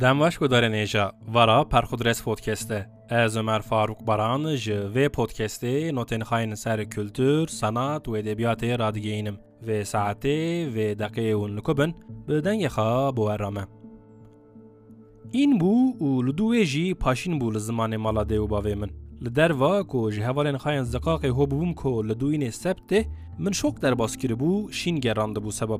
داره نیجا ورا پرخودرس پودکسته. از عمر فاروق بران ج و پودکسته نوتن خاین سر کلتور سنات و ادبیات رادگینم و ساعته و دقیقه و نکبن بدن یخا بو ارامه. این بو و لدوه جی پاشین بو لزمان مالاده و باوه من لدروا کو جه هوالن خاین زقاق هو بوم کو لدوین سبته من شوق در باس بو شین گرانده بو سبا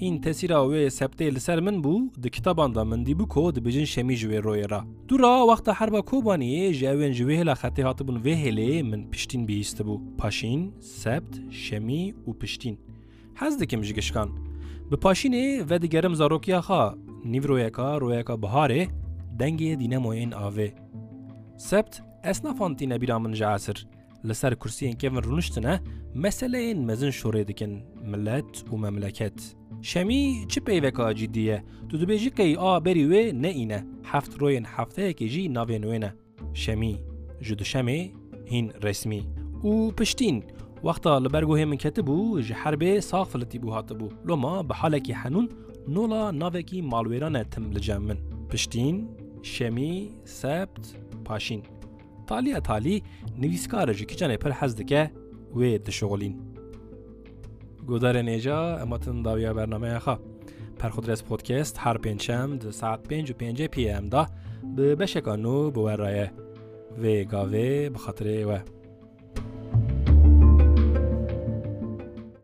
Hîn tesîra wê sebtê li ser min bû di kitaban da min dîbû ko dibêjin şemî ji wê royera. Dura wexta herba Kobaniyê ji evên ji wê hêla xetê hatibûn vê hêlê min piştîn bihîstibû. Paşîn, sebt, şemî û piştîn. Hez dikim ji gişkan. Bi paşînê e, ve digerim zarokiya xa nîvroyeka royeka biharê e, dengê dînemoyên avê. Sebt esnafan tîne bîra min ji esir. Li ser kursiyên kevin rûniştine meseleyên mezin şorê dikin millet û memleket. شمی چه پیوکا جدیه؟ تو دو بیجی که آ بری وی نه اینه. هفت روین هفته که جی ناوی نوینه شمی جدو شمی هین رسمی. و پشتین. وقتا لبرگو هم کتبو جه حربه ساق فلتی بو هاتبو لما به حالکی حنون نولا ناوکی مالویرانه تم لجمن پشتین شمی سبت پاشین. تالی تالی نویسکار جی کچانه پر حز دکه و دشغلین گودار نیجا اماتن داویا برنامه خواه پرخودرس پودکست هر پنجشم ده ساعت پنج و پنج پی ام دا. به بشکانو بورایه و گاوه بخاطر و.